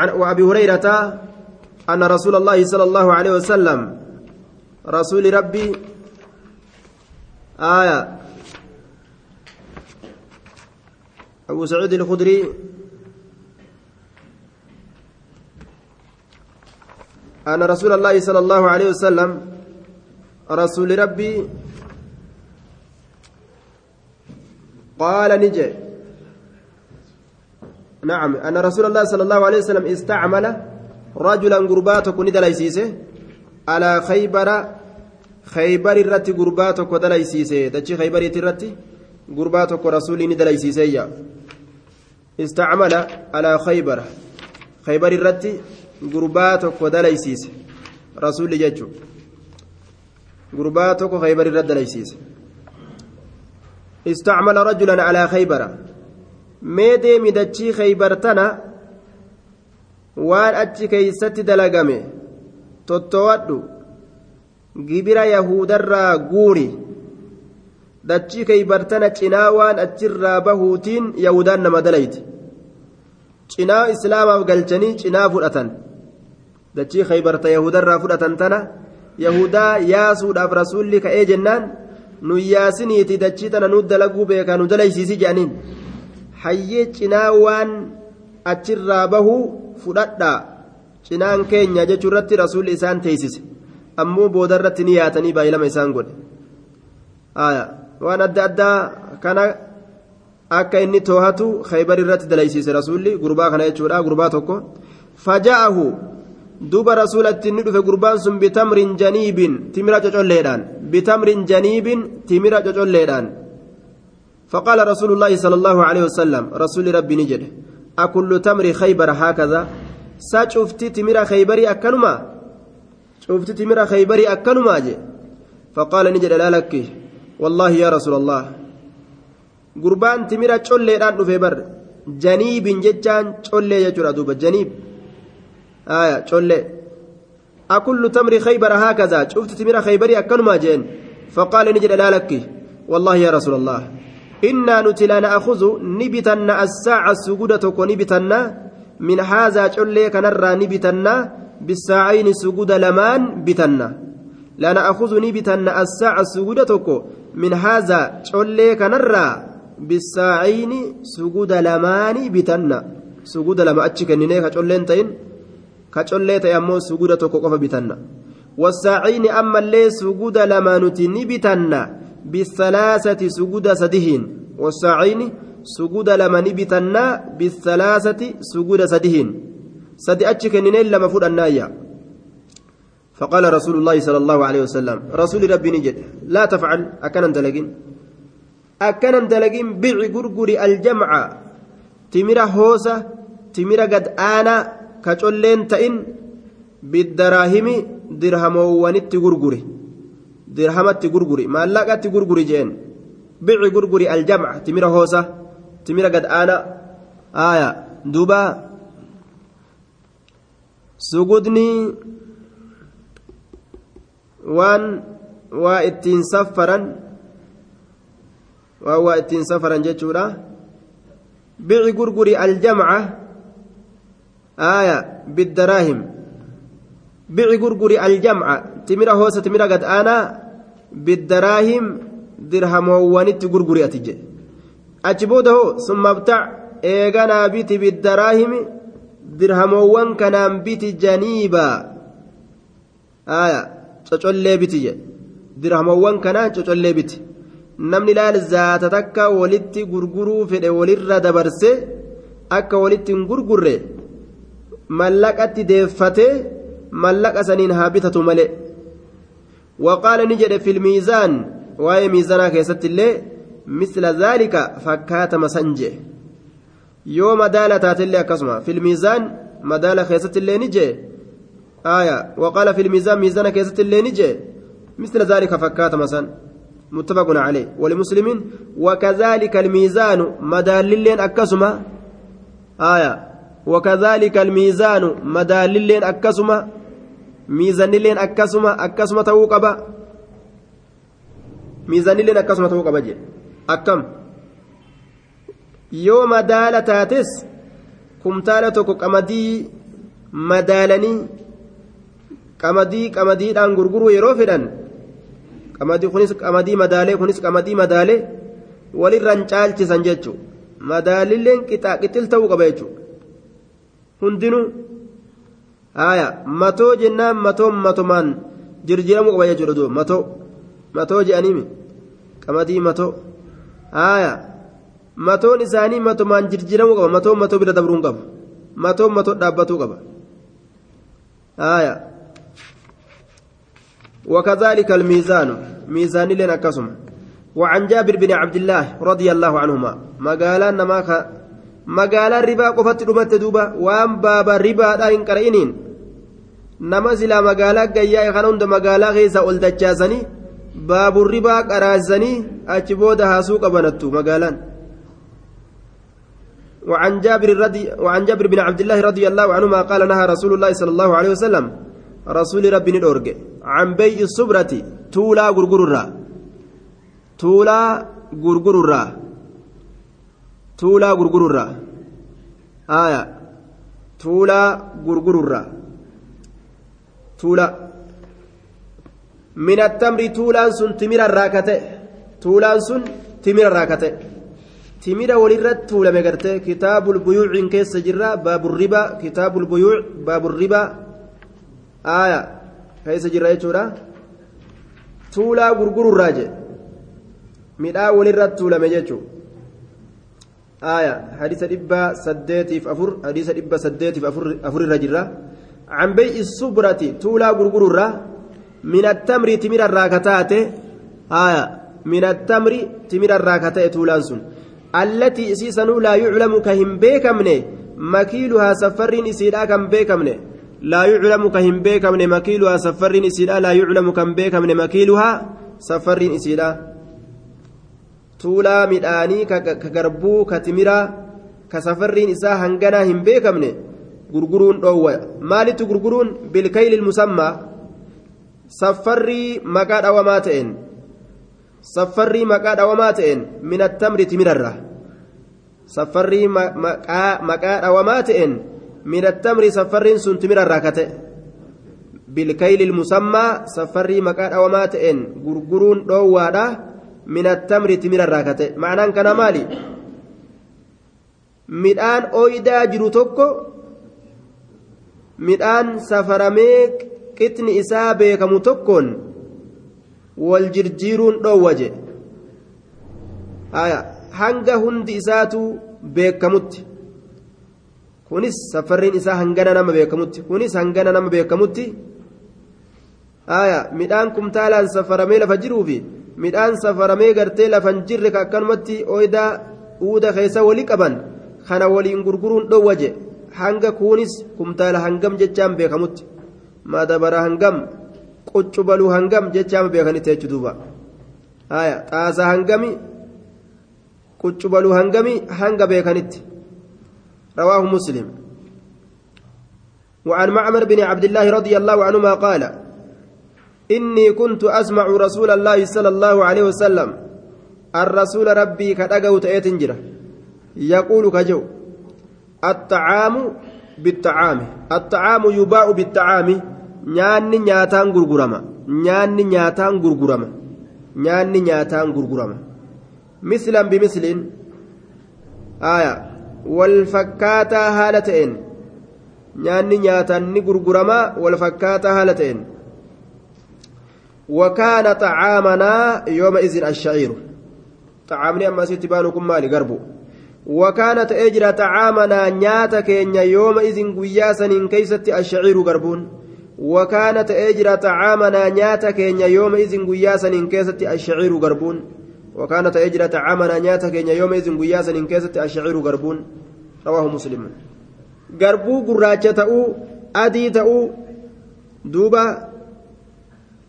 وأبي هريرة أن رسول الله صلى الله عليه وسلم رسول ربي آية. أبو سعيد الخدري. أن رسول الله صلى الله عليه وسلم رسول ربي قال نجي. نعم أن رسول الله صلى الله عليه وسلم استعمل رجلا قرباتك ندليسيسه على خيبر خيبر الرت قرباتك ودليسيسه تشي خيبر الرت قرباتك رسولي ندليسيسه استعمل على خيبر خيبر الرت قرباتك ودليسيسه رسولي ججو. قرباتك خيبر الرت دليسيسه استعمل رجلا على خيبر. Mee deemi dachii khaybartana waan achi keeysatti dalagame tottowadhu gibira yahudarraa guuri dachii khaybartana cinaa waan achirraa bahuutiin yahudaan nama dalayti cinaa islaamaaf galchanii cinaa fudhatan dachii khaybarta yahudarraa fudhatan tana yahudaa yaasuudhaaf rasuulli ka'ee jennaan nu yaasiniiti dachii tana nu dalaguu beekaa nu dalaysiisi jedhaniin hayyee cinaa waan achirraa bahuu fudhadhaa cinaan keenya jechuu irratti rasuulli isaan teeysise ammoo booda irratti ni yaatanii baay'ilama isaan godhe. Waan adda addaa kana akka inni toohatu khaybar irratti dalaysiise rasuulli gurbaa kana jechuudha gurbaa tokko. Faja'ahu. Duba rasuulatti inni dhufe gurbaan sun bitamrin janiibin timira cocolleedhaan. Bitamrin janiibin timira cocolleedhaan فقال رسول الله صلى الله عليه وسلم رسول ربي نجد أكل تمر خيبر هكذا؟ سشفت تمر خيبري أكنما؟ شفت تمر خيبري أكنما جي؟ فقال نجد لا لك والله يا رسول الله قربان تمر تشولي ران فيبر جنيب ججان تشولي يجرى دوبا جنيب آية تشولي أكل تمر خيبر هكذا شفت تمر خيبري أكنما جين؟ فقال نجد لا لك والله يا رسول الله. إنا نتلا نأخذ نبتنا الساعة سجودة نبتنا من هذا جل كنرى نبتنا بالساعين سجود لمان بتنا. لا نأخذ نبتنا الساعة سجودة من هذا جل كنرى بالساعين سجود لمان بتنا. سجود لما أتشك نينيك جلين تين كجلين تيمو سجودة قف بتنا. والساعين أما اللي سجود لما نتني بتنا بالثلاثة سجود سدهين والساعين سجود لما نبتنا بالثلاثة سجود سدهين. سد أتشك نين لما فود النايا. فقال رسول الله صلى الله عليه وسلم رسول ربي نجد لا تفعل أكن دلقين أكن دلقين بيع غرغري الجمع. تمرة هوسة تمرة قد آنا كجولين تئن بالدراهم درهموانت غرغري dirhamatti gurguri maallaqatti gurguri jeen bici gurguri aljamca timira hoosa timira gad aana aya duba sugudni waan waa ittiin saffaran waan waa ittiin safaran jechuudha bici gurguri aljamca aya biddaraahim bici gurguri aljamca timira hoosa timira gad aanaa biddaraahim dirhamoowwanitti gurguri ati jedhe achi booda hoo summa btac eeganaa biti biddaraahimi dirhamoowwan kanaan biti janiiba. Aya cocollee biti jedhe dirhamoowwan kanaan cocollee biti. Namni laal zaata takka walitti gurguruu fedhe walirra dabarse akka walitti hin gurgurre mallaqatti deeffatee waqaala ni jedhe fil miizaan waa'ee miizanaa keessatti illee misla zaalika fakkaatama san jee yoo madaala taatellee akkasuma fil miizaan madaala keessatti illee ni jee aya waqaala fil miizaan miizana keessatti illee ni jee misla zaalika fakkaatama san متفق عليه ولمسلم وكذلك الميزان مدال لين أكسما آية وكذلك الميزان مدال لين أكسما miizanilleen akkasuma akkasuma ta'uu qaba. Miizanilleen akkasuma ta'uu qaba jedhe akkam? Yoo madaala taates kumtaala tokko qamadii madaalanii qamadii qamadiidhaan gurguruu yeroo fedhan qamadii kunis qamadii madaalee kunis qamadii madaalee walirraan caalchisan jechuudha madaalilleen qixil ta'uu qaba jechuudha hundinuu haaya matoo jennaan matoo matomaan jirjiramuu qaba jechuudha duuba matoo matoo je'aniimi qamadii matoo haaya matoon isaanii matomaan jirjiramuu qaba matoo matoo bira dabruun qaba matoo matoo dhaabbatuu qaba haaya. وكذلك الميزان ميزان لنا كسم وعن جابر بن عبد الله رضي الله عنهما مقالا نماك مقالا ربا قفت رمت دوبا وان بابا ربا دائن قرئنين نما سلا مقالا قيا خنون مقالا غيسا أولدجاسني باب الربا قرازني أجبودها سوق بنتو مقالا وعن جابر رضي وعن جابر بن عبد الله رضي الله عنهما قال نهى رسول الله صلى الله عليه وسلم رسول ربي ندورج عن بيع الصبرة تولا غرغررا تولا غرغررا tuulaa gurgururraa aaya tuulaa gurgururraa tuula. Min attamri tuulaan sun timirarraa kate tuulaan sun timirarraa kate timira walirratti tuulame gartee kitaabul buyuucin keessa jirra. Baaburribaa kitaabul buyuuc. Baaburribaa aaya keessa jirra jechuudha. Tuulaa gurgururraa jedhe midhaa walirratti tuulame jechuudha. آية حديث دبا سديتي في أفر حديث دبا سديتي في أفر أفر الرجرة عن بيع الصبرة تولا غرغرة من التمر تمر الراكتات آية من التمر تمر الراكتات تولانسون التي سيسنو لا يعلم كهم بيكمنه مكيلها سفرين إسيدا كم بيكمنه لا يعلم كهم بيكمن مكيلها سفرين إسيدا لا يعلم كم بيكمن مكيلها سفرين إسيدا tuulaa midhaanii ka garbuu ka timiraa ka safarriin isaa hanganaa hin beekamne gurguruun dhoowwa maalitti gurguruun? Bilkayli musammaa saffarrii maqaa dhawamaa ta'een. Saffarrii maqaa dhawamaa ta'een min attamri timirarra. Saffarrii maqaa dhawamaa ta'een min attamri saffarriin sun timirarraa ka ta'e bilkayli musammaa saffarrii maqaa dhawamaa ta'een gurguruun dhoowwaadha min attamri timirarraa ka ta'e ma'anaan kana maali midhaan ooyidaa jiru tokko midhaan safaramee qixni isaa beekamu tokkoon wal jirjiiruun dhoowwa je hanga hundi isaatu beekamutti kunis safarriin isaa hangana nama beekamutti kunis hangana nama beekamutti midhaan kumtaalaan safaramee lafa jiruufi midhaan safaramee gartee lafan jirre ka akkanumatti ooyidaa uuda keessa walii qaban kana waliin gurguruun dhoowwa je hanga kunis kumtaala hangam jechaan beekamutti madabara hangam quccubaluu hangam jechaan beekanitti jechu duuba haya xaasa hangami quccubaluu hangami hanga beekanitti رواه مسلم وعن معمر بن عبد الله رضي الله عنهما قال إني كنت أسمع رسول الله صلى الله عليه وسلم الرسول ربي كدقوا تأتنجره يقول كجو الطعام بالطعام الطعام يباع بالطعام gurgurama nyaanni nyaataan gurgurama mislan bimislin aya wal fakkaataa haala ta'een nyaanni nyaataan ni gurgurama wal fakkaataa haala ta'een وكان طعامنا يومئذ الشعير. طعامني أما ستبانكم مالي قربو. وكانت أجرى طعامنا نياتا كينيا يومئذ قياسا كيست الشعير قربون. وكانت أجرى طعامنا نياتا كينيا يومئذ قياسا كيست الشعير قربون. وكانت أجرى طعامنا نياتا كينيا يومئذ قياسا كيست الشعير قربون. رواه مسلم. قربو قراجة تأو أدي تأو دوبا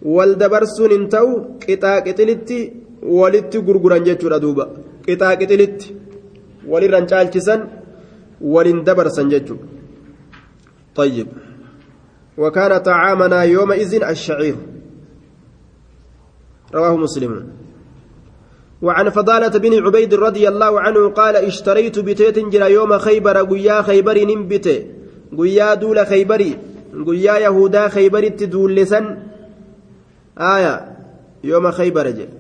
انتو قطاع قتلتي ولت قرقران جيتشورا دوبا قطاع قتلتي ولران caalchisan ولن دبرسن جيتشو طيب وكان طعامنا يومئذ الشعير رواه مسلم وعن فضالة بن عبيد رضي الله عنه قال اشتريت بتيت جرى يوم خيبر قيا خيبر نمبت guyyaa duula khaybarii guyyaa yahudaa khaybaritti duullisan aaya yooma khaybara jedhe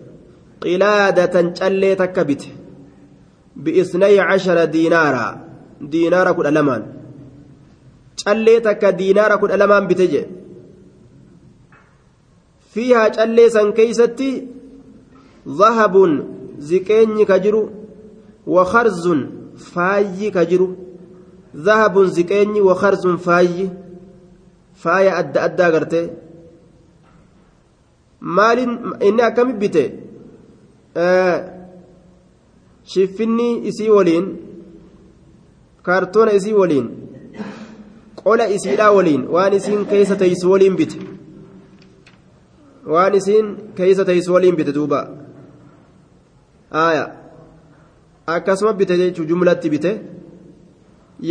qilaadatan callee takka bite bi'isnay cashara diinaaraa diinaara kudha lamaan callee takka diinaara kudha lamaan bite jedhe fiihaa callee san keeysatti zahabun ziqeenyi ka jiru wakarzun faayyi ka jiru zahabun ziqeenyi wakarzun maalin inni akkami bite shiffinni isii waliin kaartoona isii waliin qola isiidhaa waliin waan isiin keessa teeysu waliin bite waan isiin keessa teeysu waliin bite duuba akkasuma bite jechuu jumlatti bite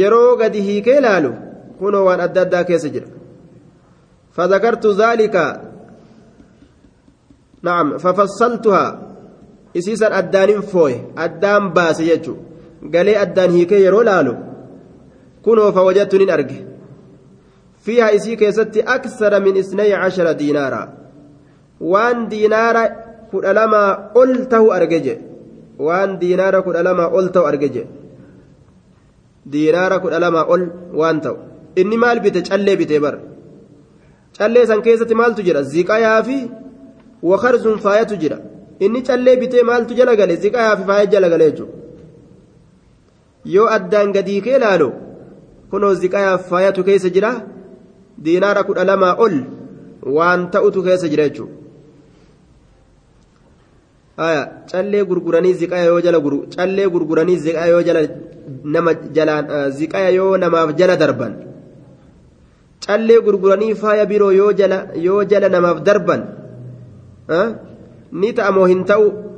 yeroo gadi hiikee ilaalu kunoo waan adda addaa keessa jira فذكرت ذلك نعم ففصلتها jechu galee addaan hiikee yeroo laalu kunoo fawajattu nin arge fiiha isii keessatti aksara min isnay cashara diinaara waan diinaara kudha lamaa ol tahu arge je waan diinaara kudha lamaa ol ta'u arge je diinaara kudha lamaa ol waan ta'u inni maal bite callee bite bar callee san keessatti maaltu jira ziqayaa fi wakarzuun faayatu jira inni callee bitee maaltu jala gale ziqayaa fi faaya jala gale jechuudha yoo addaan gadii kee ilaalu kunoo ziqayaa fi faayatu keessa jira diinaara kudha lamaa ol waan ta'utu keessa jira jechuudha. callee gurguranii ziqaya yoo jala callee gurguranii ziqaya yoo jala nama jalaan ziqaya yoo namaaf jala darban callee gurguranii faaya biroo yoo jala yoo jala namaaf darban ni ta'a moo hin ta'u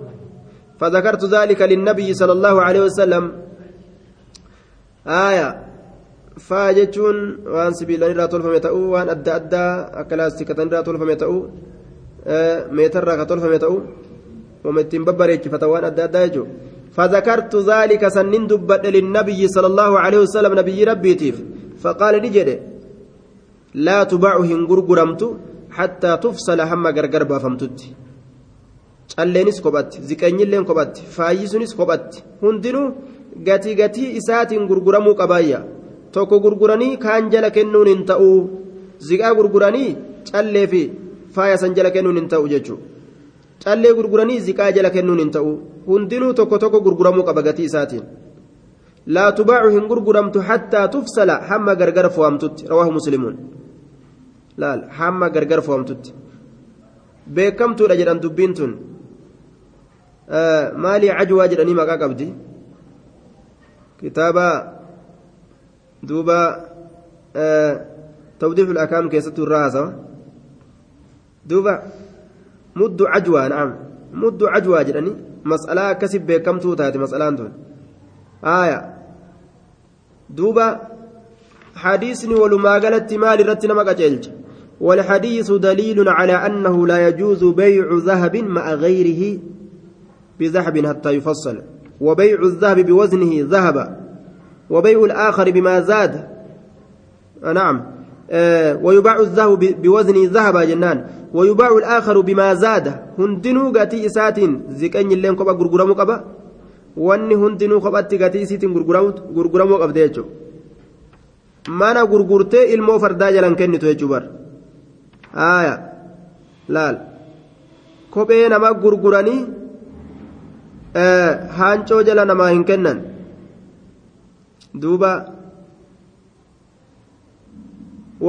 فذكرت ذلك للنبي صلى الله عليه وسلم. آية. فاجتون وان سبيل الله تولف متأو وان أدى أدى أكلاستيكة تولف متأو ميتر تولف متأو ومتين ببريك فتوان أدى أدى فذكرت ذلك سنن دبت للنبي صلى الله عليه وسلم نبي ربي تيف. فقال نجد لا تباع هنغرغرمت hattaa tufsala hamma gargar baafamtutti. Calleenis kophatti ziqeenyilleen kophatti faayyisuunis kophatti hundinuu gatii gatii isaatiin gurguramuu qabaayya. Tokko gurguranii kaan jala kennuun hin ta'uu ziqaa gurguranii callee fi faaya san jala kennuun hin ta'u jechuudha callee gurguranii ziqaa jala kennuun hin ta'u. Hundinuu tokko tokko gurguramuu qaba gatii isaatiin. laa tubaacu hin gurguramtu hattaa tufsala hamma gargar fo'amtutti. Rawaahu muslimuun. Laal hamma gargar fo'amtutti beekamtuudha jedhan dubbiin tun maalii cajwaa jedhanii maqaa qabdi kitaaba duuba tawdiiful akaam keessattuu irraa haasawa duuba muddu cajwaa na'am muddu cajwaa jedhanii mas'alaa akkasi beekamtuu taate mas'alaan tun aaya duuba حديثني ولما قالت مال رت نما قجلج والحديث دليل على أنه لا يجوز بيع ذهب مع غيره بذهب حتى يفصل وبيع الذهب بوزنه ذهب وبيع الآخر بما زاد. نعم. آه ويباع الذهب بوزن ذهب جنان. ويباع الآخر بما زاد. هندنو قاتي إسات زكاني اللين قبا غرغرمو قبا واني هندنو قباتي قاتي إسات غرغرمو قبا ديجو. mana gurgurtee ilmoo fardaa jalan kennitu jechuu haaya laal kophee nama gurguranii haancoo jala namaa hin kennan duuba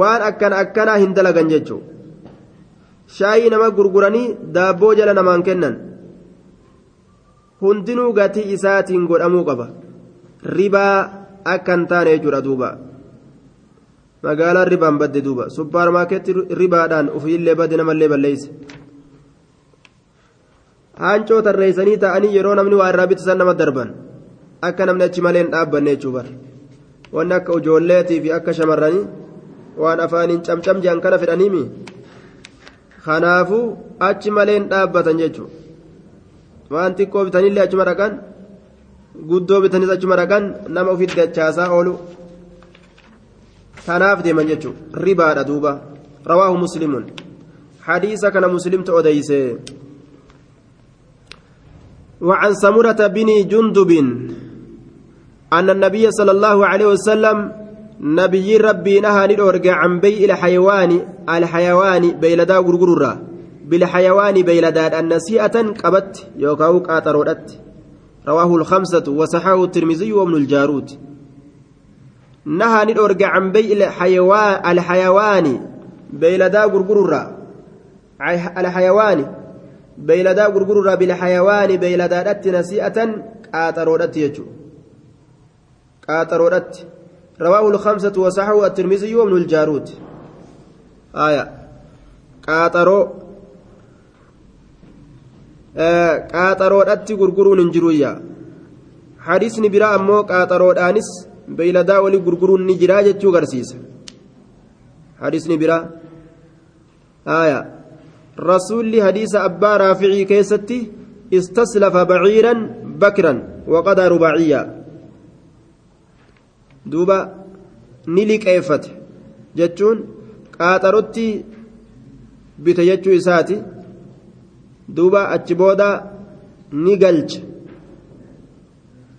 waan akkana akkanaa hin dalagan jechuu shaayii nama gurguranii daabboo jala namaan kennan hundinuu gatii isaatiin godhamuu qaba ribaa akka taane jechuudha duuba magaalaan ribaan badde duuba. Suppaarmaakeetti ribaadhaan ofiillee badde namallee balleeyse haancoo tarreessanii ta'anii yeroo namni waa irraa bitisan nama darban. Akka namni achi malee hin dhaabbanne jechuu bar wanni akka ijoolleetii fi akka shamarranii waan afaaniin camcam jehan kana fedhaniimi kanaafuu achi malee hin dhaabbatan jechuu waan xiqqoo bitanillee achuma dhaqan guddoo bitanis achuma dhaqan nama ofitti dachaasaa oolu tanaaf deeman jechuun ribaadha duuba. Rawaahu muslimuun hadiisa kana muslimtu odeyse وعن سمرة بن جندب أن النبي صلى الله عليه وسلم نبي ربي نهى ندورج عن بيع الحيوان الحيوان بيلدا غرغرورا بالحيوان بيلدا النسيئة قبت يوكاو قاطرودت رواه الخمسة وصححه الترمذي وابن الجارود نهى ندورج عن بيع الحيوان الحيوان بيلدا غرغرورا الحيوان بيلدا غرغرورا بالحيوان بيلدادت نسيئة. قاطرودت يجو. قاطرودت رواه الخمسة وصححه الترمذي وابن الجارود. آية. قاطرو qaaxaroodhatti gurguruun hin jiruyya hadiisni biraa ammoo qaaxaroodhaanis beeyladaa walii gurguruun ni jiraa jechuu garsiisa hadiisni biraa aya rasuulli hadiisa abbaa raaficii keessatti istaslafa baciiran bakran waqadaa rubaciyya duuba ni liqeeffate jechuun qaaxarotti bite jechuu isaati duuba achi booda ni galche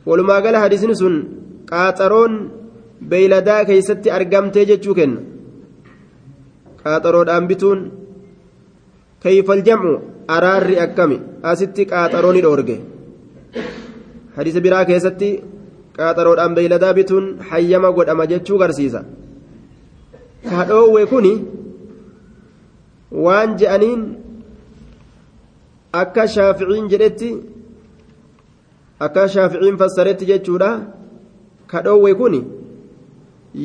walumaa gala hadiisni sun qaaxaroon beeyladaa keeysatti argamtee jechuu kenna. Qaaxaroodhaan bituun kayfal jamcu araarri akkami? Asitti qaaxaroo ni dhoorge. Hadiisa biraa keessatti qaaxaroodhaan beeyladaa bituun hayyama godhama jechuu garsiisa. Ka dhoowwe kuni waan je'aniin akka shaaficiin jedhetti akka shaaficiin fassaretti jechuudha ka dhoowwe kun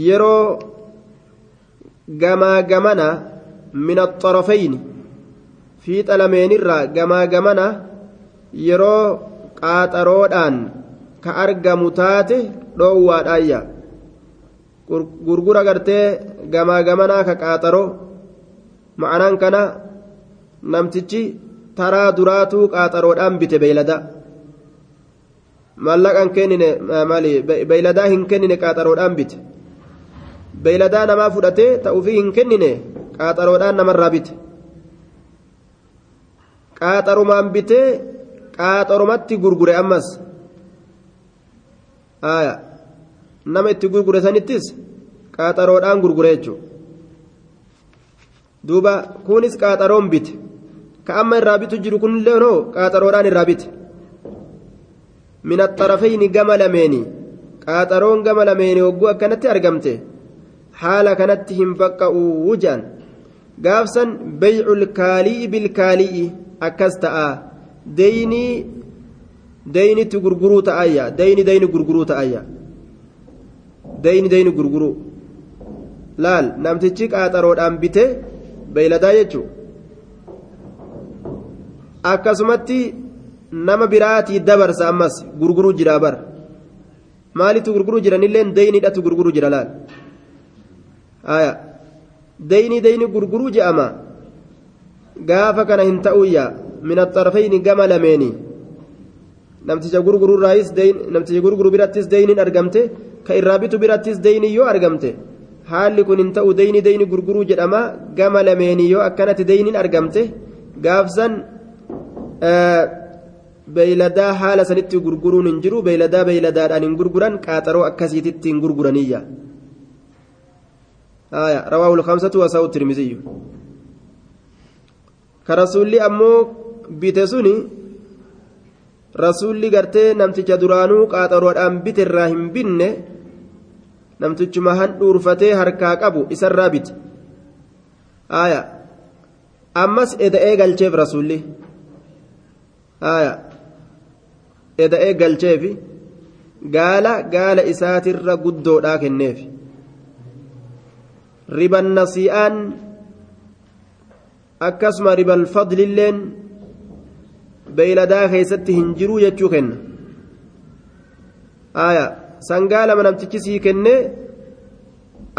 yeroo gamaa gamana min axarafayni fiixa lameenirraa gamaa gamana yeroo qaaxaroodhaan ka argamu taate dhoowwaadhaayya. Gurgura gartee gamaa gamanaa ka qaaxaroo ma'anaan kana namtichi taraa duraatuu qaaxaroodhaan bite beeylada mallaqan kennine maali beeyladaa hin kennine qaaxaroodhaan bite. Beeyladaa namaa fudhatee ta'uufii hin kennine qaaxaroodhaan namarraa bite. Qaaxarumaan bitee qaaxarumatti gurgure ammas. Nama itti gurgure sanittis qaaxaroodhaan gurgure jechuudha duuba kunis qaaxaroon bite. Ka amma irraa bitu jiru kunillee noo qaaxaroodhaan irraa bite min axarafayni gama lameeni. Qaaxaroon gama lameeni hogguu akkanatti argamte. Haala kanatti hin baqqa'uu jedhan gaafsan beycul kaali'i bilkaali'i akkas ta'a. Deynii deynitti gurguruu ta'ayya. Deyni deyni gurguruu ta'ayya. Deyni deyni gurguruu. Laal namtichi qaaxaroodhaan bite beeyladaa jechuu akkasumatti nama biraatii dabarsa ammas gurguruu jira bar. Maalitu gurguruu jiranilleen deyniidhatu gurguruu jira laal? Aya. Deyni deyni gurguruu je'ama. Gaafa kana hin ta'uyya min axarfayni gama lameeni. Namticha gurguruurraayis namticha gurguru birattis deyniin argamte ka irraa bitu birattis deyni yoo argamte. Haalli kun hin ta'u deyni deyni gurguruu jedhama gama lameeni yoo akkanatti deyniin argamte. Gaafsan beeyladaa haala sanitti gurguruun hin jiru beeyladaa beeyladaadhaan hin gurguran qaaxaroo akkasiititti hin gurguraniyya آية رواه الخمسة وساو الترمذي كرسولي أمو بيتسوني رسولي قرتي نمتج درانو قاطرودhaan bite irraa hin binne namtichuma han dhuurfatee harkaa qabu isarraa bite aya ammas eda'ee galcheef rasulli aya eda'ee galcheefi gaala gaala isaatirra guddoodhaa kenneef. Riban nasii'aan akkasuma ribal fadlilleen beeyladaa keessatti hin jiruu jechuu kenna. Aya sangaa lama namtichi sii kenne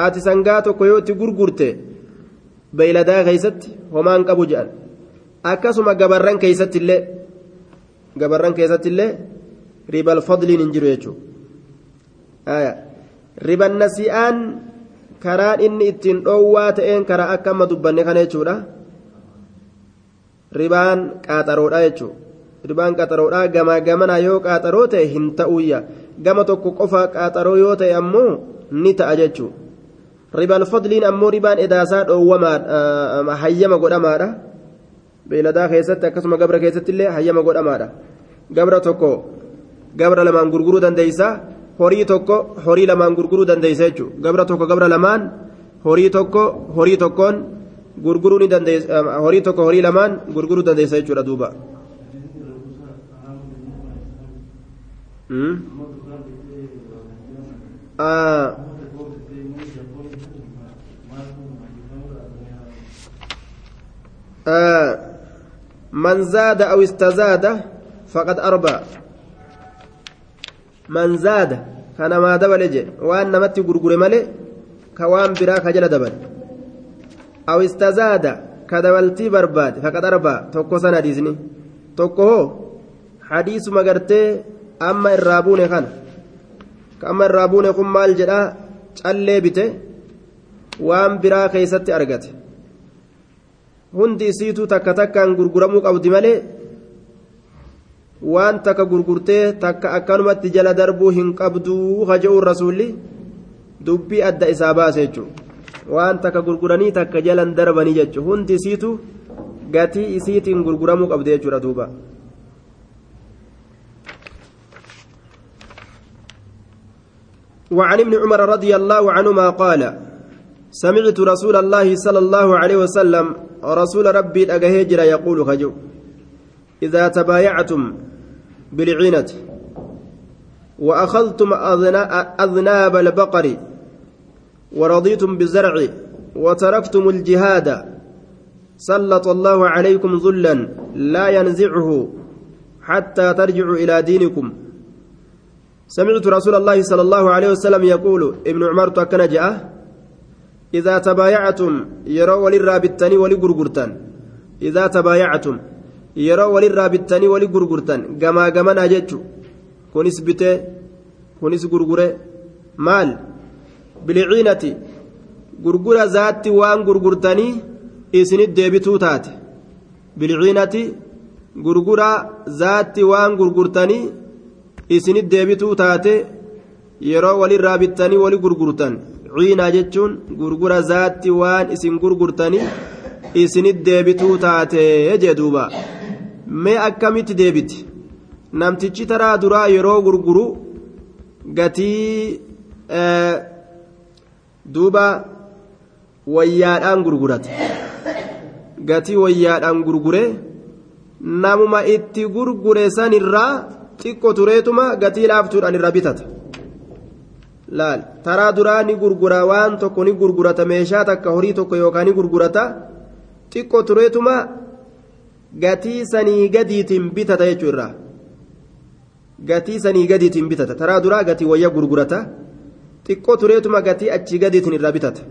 ati sangaa tokko yoo itti gurgurte beeyladaa keessatti homaan qabu jedhan. Akkasuma gabarran keessatti illee gabarran keessatti ribal fadliin hin jiru jechuudha riban nasii'aan karaan inni ittiin dhoowwaa ta'een karaa akka amma dubbanne kana jechuudha ribaan qaaxaroodha jechuudha ribaan qaaxaroodha gamaa gamana yoo qaaxaroo ta'e hin ta'uyya gama tokko qofa qaaxaroo yoo ta'e ammoo ni ta'a jechuudha ribaan fadliin ammoo ribaan edaasaa dhoowwamaadha hayyama godhamaadha beeladaa keessatti akkasuma gabra keessatti hayyama godhamaadha gabra tokko gabra lamaan gurguruu dandeeysa horii tokko horii lamaan gurguruu dandeeysa jechuudha gabra tokko gabra lamaan horii tokko horii tokkoon gurguruu ni dandeeysa horii tokko horii lamaan gurguruu dandeeysa jechuudha duuba. من زاد أو استزاد فقد أربى من زاد كان ما دبل جي وأن نمت غرغر ملي كوان برا خجل دبل. أو استزاد كدبلتي برباد فقد أربى توكو سنة ديزني. توكو هو حديث مغرتي أما الرابون خان. كأما الرابون قم مال جدا callee bite waan biraa keeysatti argate hundi isiituu takka takkaan gurguramuu qabdi malee waan takka gurgurtee takka akkanumatti jala darbuu hin qabduu haja'uun rasuulli dubbii adda isaa baase jechuudha waan takka gurguranii takka jalan darbanii jechuudha hundi isiituu gatii isiitiin gurguramuu qabdi jechuudha duuba. وعن ابن عمر رضي الله عنهما قال سمعت رسول الله صلى الله عليه وسلم رسول ربي الأجهجر يقول خجو إذا تبايعتم بالعينة وأخذتم أذناب البقر ورضيتم بالزرع وتركتم الجهاد سلط الله عليكم ذلا لا ينزعه حتى ترجعوا إلى دينكم. سمعت رسول الله صلى الله عليه وسلم يقول ابن عمر تكن جاء إذا تبايعتم يرى وللرابطني ولغرغرتن إذا تبايعتم يرى وللرابطني ولغرغرتن جما جما ناجتشو كونس بته كونس غرغره مال بالعينة غرغرة ذات وان غرغرتني إسني ديبتو تات بالعينة غرغرة ذات وان غرغرتني isinit deebituu taate yeroo walirraa bittanii wali gurgurtan ciinaa jechuun gurgura zaatti waan isin gurgurtanii isinit deebituu taate jee duuba. Mee akkamitti deebiti? Namtichi taraa duraa yeroo gurguru gatii duuba wayyaadhaan gurgurate gatii wayyaadhaan gurgure namuma itti gurgure sanirraa xiqqoo tureetuma gatii laaftuudhaan irra bitata laal taraa duraa ni gurgura waan tokko ni gurgurata meeshaa takka horii tokko yookaan ni gurgurata xiqqoo tureetuma gatii sanii gadiitiin bitata jechuudha gatii sanii gadiitiin bitata taraa duraa gatii wayya gurgurata xiqqoo tureetuma gatii achii gadiitiin irra bitata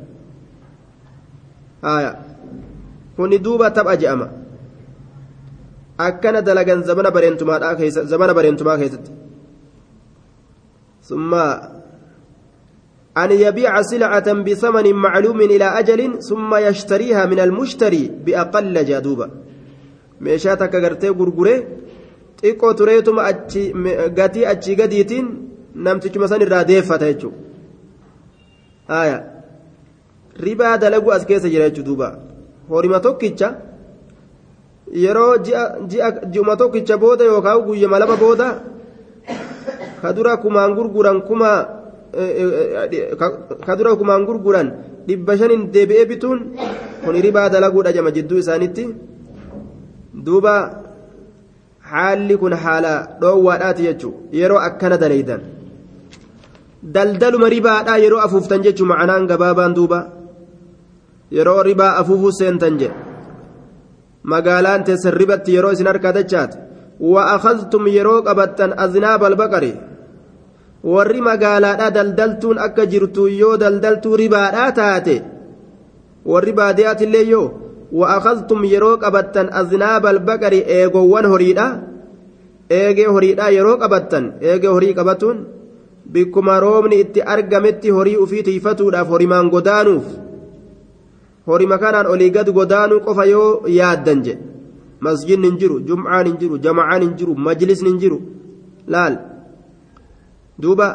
kuni duuba tapha je'ama. akkana dalagan zamana bareentumaa keessatti ثم أن يبيع سلعة بثمن معلوم إلى أجل ثم يشتريها من المشتري بأقل جادوبة gartee gurgure xiqqoo tureetuma gatii achii gadiitiin namtichuma san irraa deeffata jechuudha ribaa dalaguu as keessa jira jechuudha duuba horima tokkicha yeroo ji'uma tokkicha booda yookaan guyyama lama booda ka dura kumaan gurguran kuma ka dura kumaan gurguran dhibba shanin deebi'ee bituun kun ribaa dalaguudha jama jidduu isaanitti. Duuba haalli kun haala dhoowwaadhaati jechuun yeroo akkana daleeydan. Daldaluma ribaadhaa yeroo afuuftan jechuun macanaan gabaabaan duuba. Yeroo ribaa afuufuu seentan jedhe. magaalaan teessan ribatti yeroo isin harkaa dachaate wa'akhaztum yeroo qabattan aznaaba albaqari warri magaalaadhaa daldaltuun akka jirtu yoo daldaltuu ribaadhaa taate warri baadiyyaatiillee yoo wa'akhaztum yeroo qabattan aznaaba albaqari eegowwan horiidha eegee horiidhaa yeroo qabattan eegee horii qabatuun bikkuma roobni itti argametti horii ufii tiifatuudhaaf horimaan godaanuuf horima kanaan olii gad godaanuu qofa yoo yaaddan jedhe masjidni hin jiru jumcaan hin jiru jamacaan hin jiru majlisni hin jiru laal duuba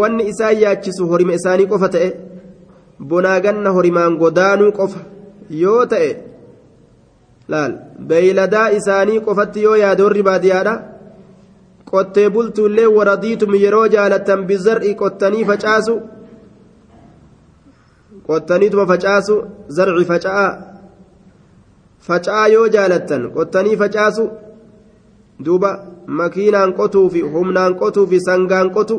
wanni isaan yaachisu horima isaanii qofa ta'e bonaa ganna horimaan godaanuu qofa yoo ta'e laal beeyladaa isaanii qofatti yoo yaade warri baadiyyaadha qottee bultuullee waradiitum yeroo jaalattan bizar'i qottanii facaasu qottaniituma facaasu zarci faca'aa faca'aa yoo jaalattan qottanii facaasu duuba makiinaan qotuu fi humnaan qotuu fi sangaan qotu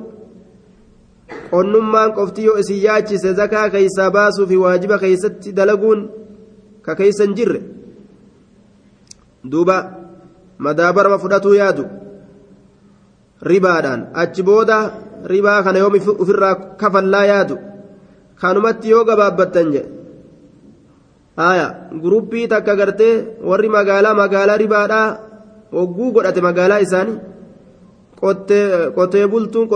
qonnummaan qofti yoo isin yaachise zakaa keeysaa baasuu fi waajiba keeysatti dalaguun ka keeysa hin jirre. Duuba madaabarama fudhatuu yaadu. Ribaadhaan achi booda ribaa kana yoom ofirraa kafallaa yaadu. Kanumatti yoo gabaabbattan jedhe. Haya guruppii takka gartee warri magaalaa magaalaa ribaadhaa hogguu godhate magaalaa isaanii qotee bultuun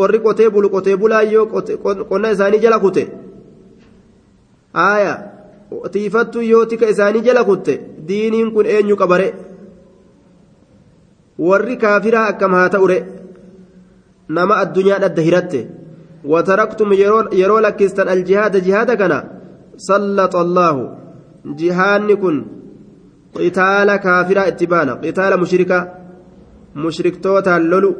warri qotee bulu qotee bulaayyoo qonna isaanii jala kute haya tiifattuu yoo tika isaanii jala kutte diiniin kun eenyu qabare warri kaafiraa akkam haa ta'ure nama addunyaa dhadda hiratte وتركتم يرو لكستن الجهاد جهاد كنا سلط الله جهان كن qitaala kaafiraa itti baana. Qitaala mushrika mushriktootaan lolu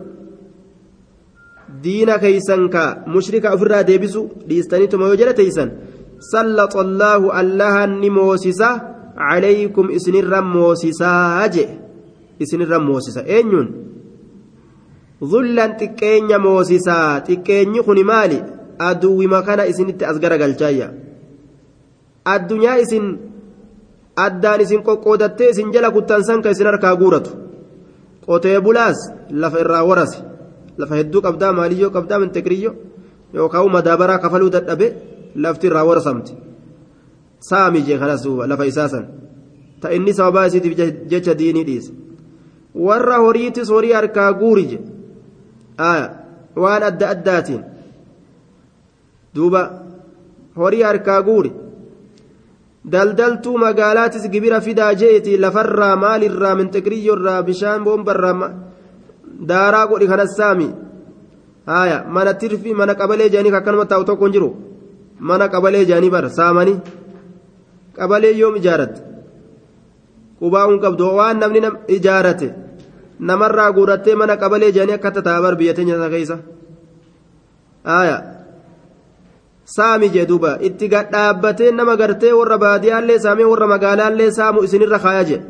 diina keeysan ka mushrika ofirraa deebisu dhiistaniituma yoo jedha teeysan sallaxa allaahu allahan ni moosisa calaykum isinirra moosisaa je isinirra moosisa. Eenyuun dhullan xiqqeenya moosisaa xiqqeenyi kun maali? Aduwwima kana isinitti as garagalchaayya. Addunyaa isin addaan isin qoqqoodattee isin jala kuttan san ka isin harkaa guuratu qotee bulaas lafa irraa warase lafa hedduu qabdaa maaliyyoo qabdaa mintekiriyyo yookaan madaabaraa kafaluu dadhabe lafti irraa warasamti saami jee kanas duuba lafa isaa san ta inni sababaa isiitiif jecha diinii dhiise warra horiitis horii harkaa guuri je waan adda addaatiin duuba horii harkaa guuri daldaltuu magaalaatis gibira fidaa jeeti lafarraa maalirraa mintiqiriyyoorraa bishaan boombarraa daaraa godhi kanas saami. Haya mana tirfii mana qabalee jaanii akkanuma taa'u tokko hin jiru. Mana qabalee jaanii bar saamanii. Qabalee yoom ijaaratte qubaa'uun qabdu. Waan namni ijaarate namarraa guurattee mana qabalee jaanii akka tataa bar biyya teenya keessa. Haya saami jee duuba. Itti gadhaabbatee nama gartee warra baadiyaallee saamee warra magaalaallee saamu isinirra kaaya jee.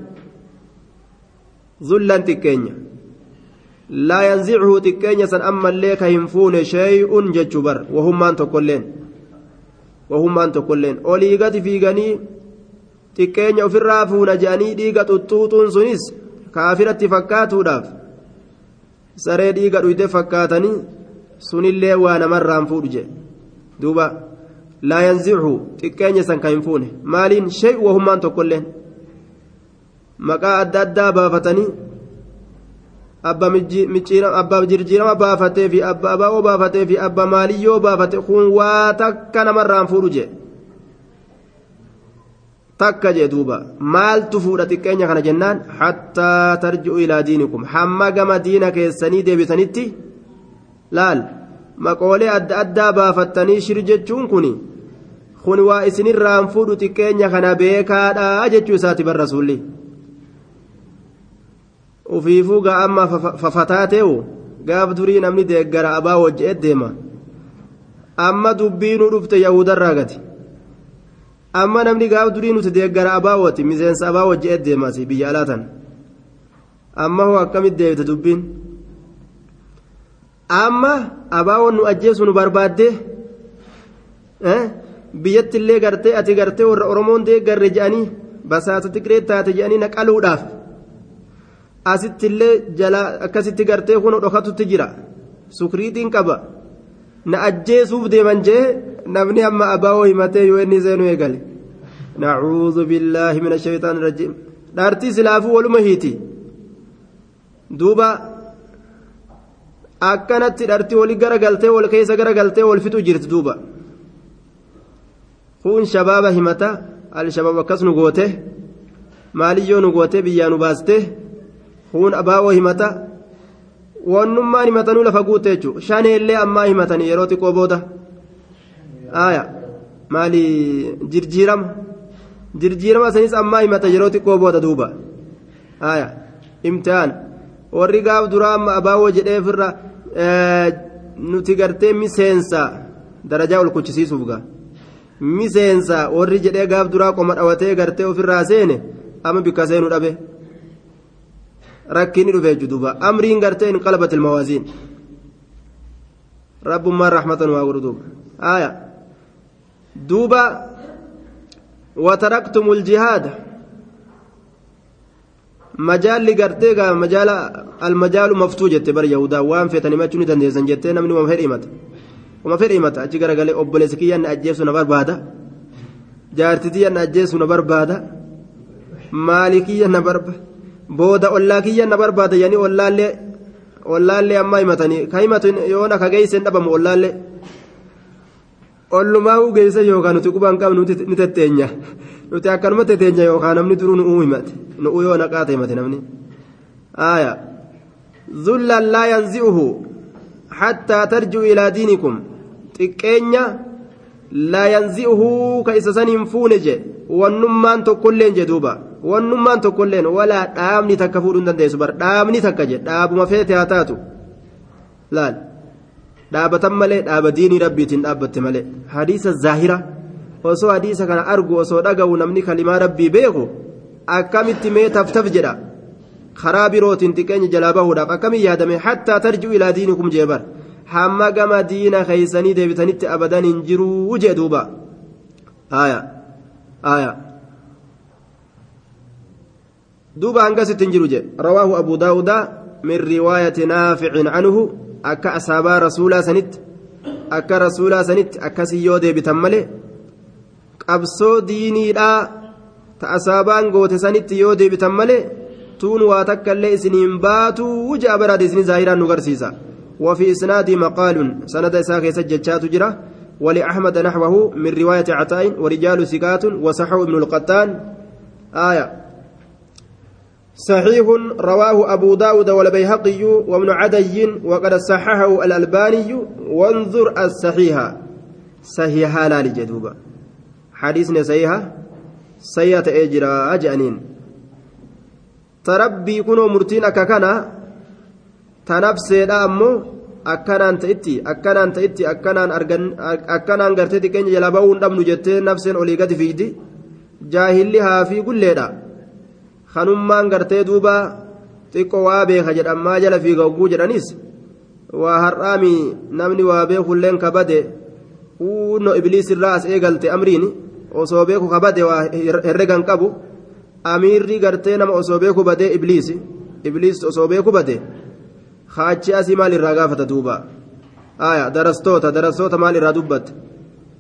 Zullan xiqqeenya laa yanzichu xiqqeenya san ammallee ka hin fuune sheey'un jechuu bar wahummaan tokkolleen. Wahummaan tokkolleen. Olii gadi fiiganii xiqqeenya ofirraa fuuna je'anii dhiiga xuxxuuxuun sunis kaafiratti fakkaatuudhaaf saree dhiiga dhuyte fakkaatanii sunillee waa namarraan fuudhu jee duuba laa yanzichu xiqqeenya san ka hin fuune. Maaliin shee wahummaan tokkolleen maqaa adda addaa baafatanii abbaa jirjiirama baafatee fi abbaa abaa'oo baafatee fi abbaa maaliyyoo baafate kun waa takka namarraan fuudhu jee? Takka jee duuba. Maaltu fuudha xiqqeenya kana jennaan? Hattaa tarji'u ilaa diinikum. Hamma gama diina keessanii deebisanitti laal maqoolee adda addaa baafattanii shir jechuun kun kun waa isinirraan fuudhu xiqqeenya kana beekaadha jechuu isaati bar rasuulli ufiifuu gaa amma fafataateewu gaaf durii namni deeggara abaa wajje'e deema. Amma dubbiinuu dhufte yahudarraa gati. Amma namni gaaf durii nuti deeggara abaa wati miseensa abaa wajje'e deemasi biyya alaatan amma hoo akkamit deebite dubbiin amma abaawoon nu ajjeesu nu barbaadde biyyatti illee gartee ati gartee warra oromoon deeggarre je'anii basaasa tigree taate je'anii naqaluudhaaf asitti illee jala akkasitti gartee kun dhokatutti jira. Sukriitiin qaba. Na ajjeesuuf deeman jee namni amma abaawoo himatee yoo inni seenuu eegale. Nacuudhu billaahi min ashaytaan rajiim. Dhaartii silaafuu waluma hiiti. Duuba akkanatti dharti wali garagaltee wal keessa garagaltee wal fixu jirti duuba. Kun shabaaba himata. Al-shabaab akkas nu goote. Maaliyyoo nu goote? Biyyaa nu baaste. Kun abaa'oo himata. Wannummaan himatanuu lafa guute jechuudha shaneellee ammaa himatanii yeroo xiqqoo booda. Aaya. Maali jirjiirama? Jirjiirama sanis ammaa himata yeroo xiqqoo booda duuba. Aaya. Imtihaan. Warri gaaf duraa amma abaawoo jedhee ofirra nuti gartee miseensa darajaa ol kuchisiisuuf gaa miseensa warri jedhee gaaf duraa qoma dhawatee gartee ofirraa seene amma bikka seenu dhabe rakkiin dhufe duuba amriin gartee in qalbat ilmawaaziin rabbummaan rahmatan waa godhu duuba aaya duuba وتركتم الجهاد jette bar yahudaa waan feetanii machuu ni dandeessan jettee namni uma fedhe himata uma fedhe himata achi garagalee obboleessi kiyyaan na ajjeesu na barbaada jaartitiyyan na ajjeesu na barbaada maali kiyya na barbaada booda ollaa kiyya na barbaada yani ollaallee ollaallee ammaa himatanii ka himatu yoona ka geeysen dhabamu ollaallee ollumaa uu geeyse yookaan nuti qubaan qabnu ni tetteenya nuti akkanuma tetteenya yookaan namni duruu nu himate nu yoo naqaata himate namni aaya zullan laa yanzi'uhu hattaa tarji'u ilaa diinikum xiqqeenya laa yanzi'uhu ka isa saniin fuune je wannummaan tokkolleen je duuba wannummaan tokkolleen walaa dhaabni takka fuudhuu hin dandeessu bar dhaabni takka je dhaabuma feete haa taatu laal dhaabatan malee dhaaba diinii rabbiitiin dhaabbatte malee hadiisa zaahira osoo hadiisa kana argu osoo dhaga'u namni kalimaa rabbii beeku akkamitti mee taftaf jedha karaa birootiin xiqqeenya jalaa bahuudhaaf akkamiin yaadame hattaa tarji'u ilaa diinikum jeebar hamma gama diina keeysanii deebitanitti abadan hin jiruu jee duuba aya aya duuba hangasitti hin jiru je rawaahu abu daawuda min riwaayati naaficin anhu akka asaabaa rasuulaa sanitti akka rasuulaa sanitti akkasii yoo deebitan malee qabsoo diiniidhaa ta asaabaan goote sanitti yoo deebitan malee tuun waa takka illee isiniin baatuu ja'a baraade isinii zaahiraan nu garsiisa وفي إسناد مقال سند إساق سجدشات جرة ولأحمد نحوه من رواية عطاء ورجال سكات وصحو ابن القتان آية صحيح رواه أبو داود والبيهقي وابن عدي وقد صححه الألباني وانظر الصحيح صحيح لا لجدوبة حديثنا صحيح صحيح أجرى أجانين تربي كنوا مرتين أككنا tanabseedha ammoo akkanaan ta'itti akkanaan ta'itti akkanaan akkanaan gartee xiqqeenya jala ba'uu hin dhabnu jettee nafseen olii gadi fiigdi jaahilli haafii gulleedha kanummaan gartee duuba xiqqoo waa beeka jedhan maa jala fiiga hogguu jedhanis waa har'aami namni waa beekulleen kabade huunno ibliisirraa as eegalte amriin osoo beeku kabade waa herregan qabu amiirri gartee nama osoo beeku badee ibliisi ibliis osoo beeku bade haachi asii maal irraa gaafata duuba darastoota darastoota maal irraa dubbatte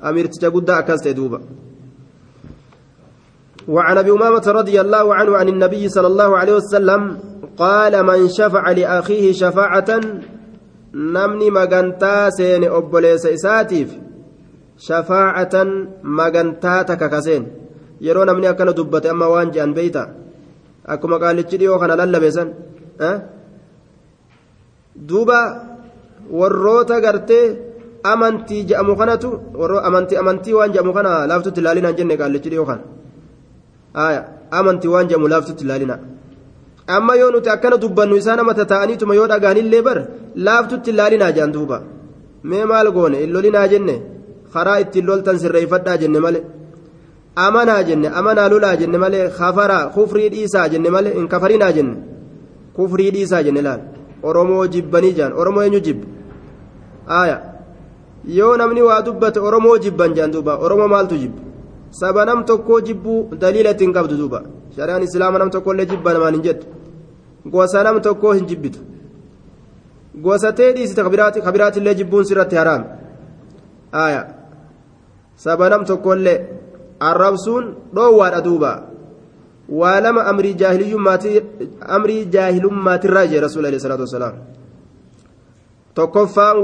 amiirticha guddaa akkas ta'e duuba وعن ابي امامه رضي الله عنه عن النبي صلى الله عليه وسلم قال من شفع لاخيه شفاعه نمني مغنتا سين اوبوليس اساتيف شفاعه مغنتا تككسين yeroo namni akkana dubbate amma waan je'an beeyta akkuma qaalichi dhiyoo kana lallabeesan duuba warroota gartee amantii je'amu kanatu amantii amantii waan je'amu kana laaftutti ilaalinaan jenne qaalichi dhiyoo kana amantii waan je'amu laaftutti ilaalina. Amma yoo nuti akkana dubbannu isaan amata ta'aniituma yoo dhagaanillee bar laaftutti ilaalinaa jedhan duuba. Mee maal goone? Illolinaa jenne? Karaa ittiin loltan sirreeffadhaa jenne malee. amanaa jenne? Amanaa lolaa jenne malee? Kafaraa kufrii dhiisaa jenne malee? Hin kafarinaa jenne? Kufrii dhiisaa jenne laal? Oromoo jibbanii jaan? Oromoo eenyu jibba? Aaya yoo namni waa dubbate oromoo jibban jaan duuba. Oromoo maaltu jibba saba nam tokkoo jibbuu daliila ittiin qabdu duuba shari'aan islaama nam tokkollee jibba namaan hin jettu gosa nam tokkoo hin jibbitu gosa tee dhiisite kabiraatillee jibbuun sirratti haraam aaya saba nam tokkollee arrabsuun dhoowwaadha duuba waa lama amrii jaahilummaatiirraa jee rasuul alayhi salaatu wasalaam tokkoffaan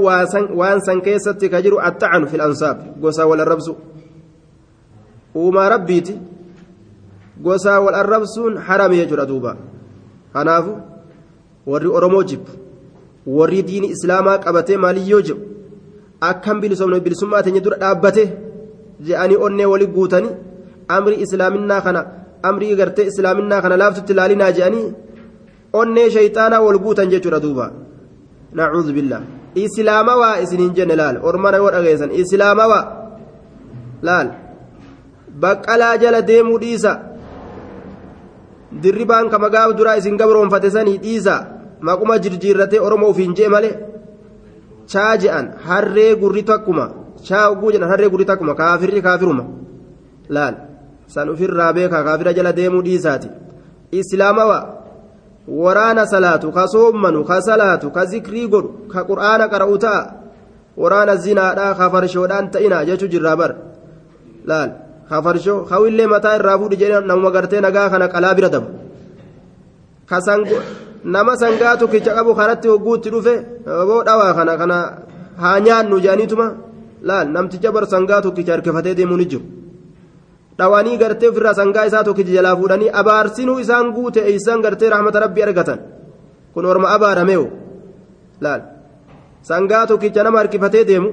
waan san keessatti ka jiru attacanu fil gosaa wal arrabsu uumaa rabbiiti. Gosaa wal arrabsuun harame jechuudha duuba. Kanaafu warri oromoo jibbu warri diini islaamaa qabatee maaliyyoo jiru? Akkam bilisomne bilisummaa teenya dura dhaabbate je'anii onnee wali guutanii amrii islaaminaa kana amrii gartee islaaminaa kana laaftutti ilaalinaa je'anii onnee shayxaanaa wal guutan jechuudha duuba. Nacuudhu billah islaamawaa isiniin jenne laal? Ormana dhageessan islaamawaa laal baqqalaa jala deemuu dhiisa dirribaan kama gaaf duraa isin gabroonfate sanii dhiisa maquma jirjiirratee oromoo ofiin jee malee chaa je'an harree gurri takkuma chaa oguu jedhan harree gurri takkuma kaafirri kaafiruma laal san ofirraa beekaa kaafira jala deemuu dhiisaati islaamawaa waraana salaatu ka soommanu ka salaatu ka zikrii godhu ka qur'aana qara'u ta'a waraana zinaadhaa ka farshoodhaan ta'ina jechuu jirraa bar laal ka farshoo hawillee mataa irraa fuudhi jedhe namuma gartee nagaa kana qalaa bira dabu nama sangaa tokkicha qabu kanatti hogguutti dhufe boo dhawaa kana kana haa nyaannu jedhaniituma laal namticha bar sangaa tokkicha harkifatee deemuu ni jiru dhawanii gartee ofirraa sangaa isaa tokkicha jalaa fuudhanii abaarsinuu isaan guute eeysan gartee rahmata rabbii argatan kun orma abaarameewo laal sangaa tokkicha nama harkifatee deemu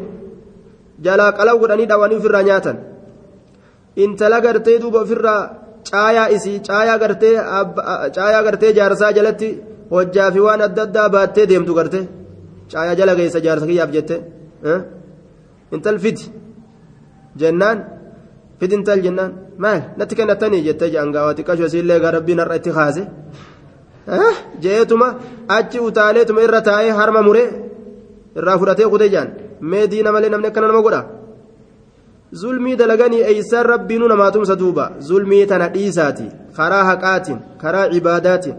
jalaa qalaw godhanii dhawanii ofirraa nyaatan intala gartee duuba ofirraa caayaa isii caayaa gartee caayaa gartee jaarsaa jalatti hojjaa fi waan adda addaa baattee deemtu gartee caayaa jala geessa jaarsa kiyyaaf jette intal fidi jennaan fidintal jennaan maal natti kennatanii jettee jaangaawaa xiqqashoo isiillee gaa rabbiin har'a itti kaase je'eetuma achi utaaleetuma irra taa'ee harma muree irraa fudhatee kutee jaan mee diina malee namni akkana nama godha zulmii dalaganii eeysaan rabbiinuu namaa tumsa duuba zulmii tana dhiisaati karaa haqaatiin karaa cibaadaatiin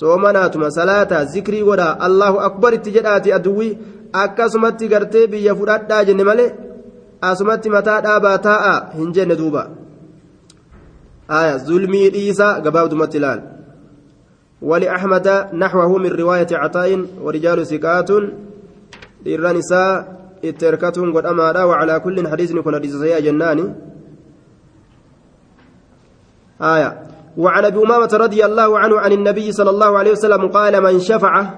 soomanaatuma salaataa zikrii godhaa allahu akbar itti jedhaati aduwwii akkasumatti gartee biyya fudhadhaa jenne malee asumatti mataa dhaabaa taa'a hin jenne duuba aya zulmii dhiisa gabaabdumatti ilaal ولأحمد نحوه من رواية عطاء ورجال ثقات للرنساء قد أمارا وعلى كل حديث يكون حديث سيئة جناني آية وعن أبي أمامة رضي الله عنه عن النبي صلى الله عليه وسلم قال من شفع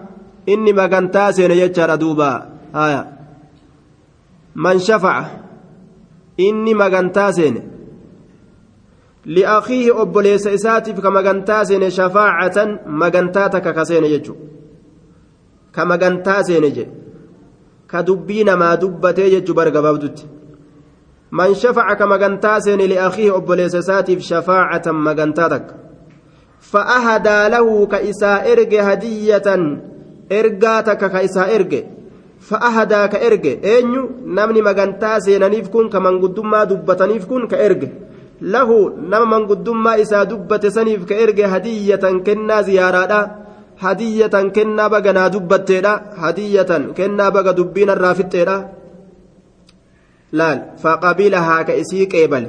إني ما كنتاسين يجر دوبا آية من شفع inni magantaa seene li'akiihi obboleessa isaatiif ka magantaa seene shafaacatan magantaa takka ka seene jechu. Ka magantaa seene je. ka dubbii namaa dubbatee jechu bar gabaabdutti man shafaca ka magantaa seene li'akiihi obboleessa isaatiif shafaacatan magantaa takka fa'ahadaa lahu ka isaa erge hadiyyatan ergaa takka ka isaa erge fa'ahadaa ka erge eenyu namni magantaa seenaniif kun ka manguddummaa dubbataniif kun ka erge lahu nama manguddummaa isaa hadiyyatan kennaa baga naa dubbatteedha. Hadiyyatan kennaa baga dubbiin irraa fixxeedha. Laal faqabilahaa ka isii qeebale.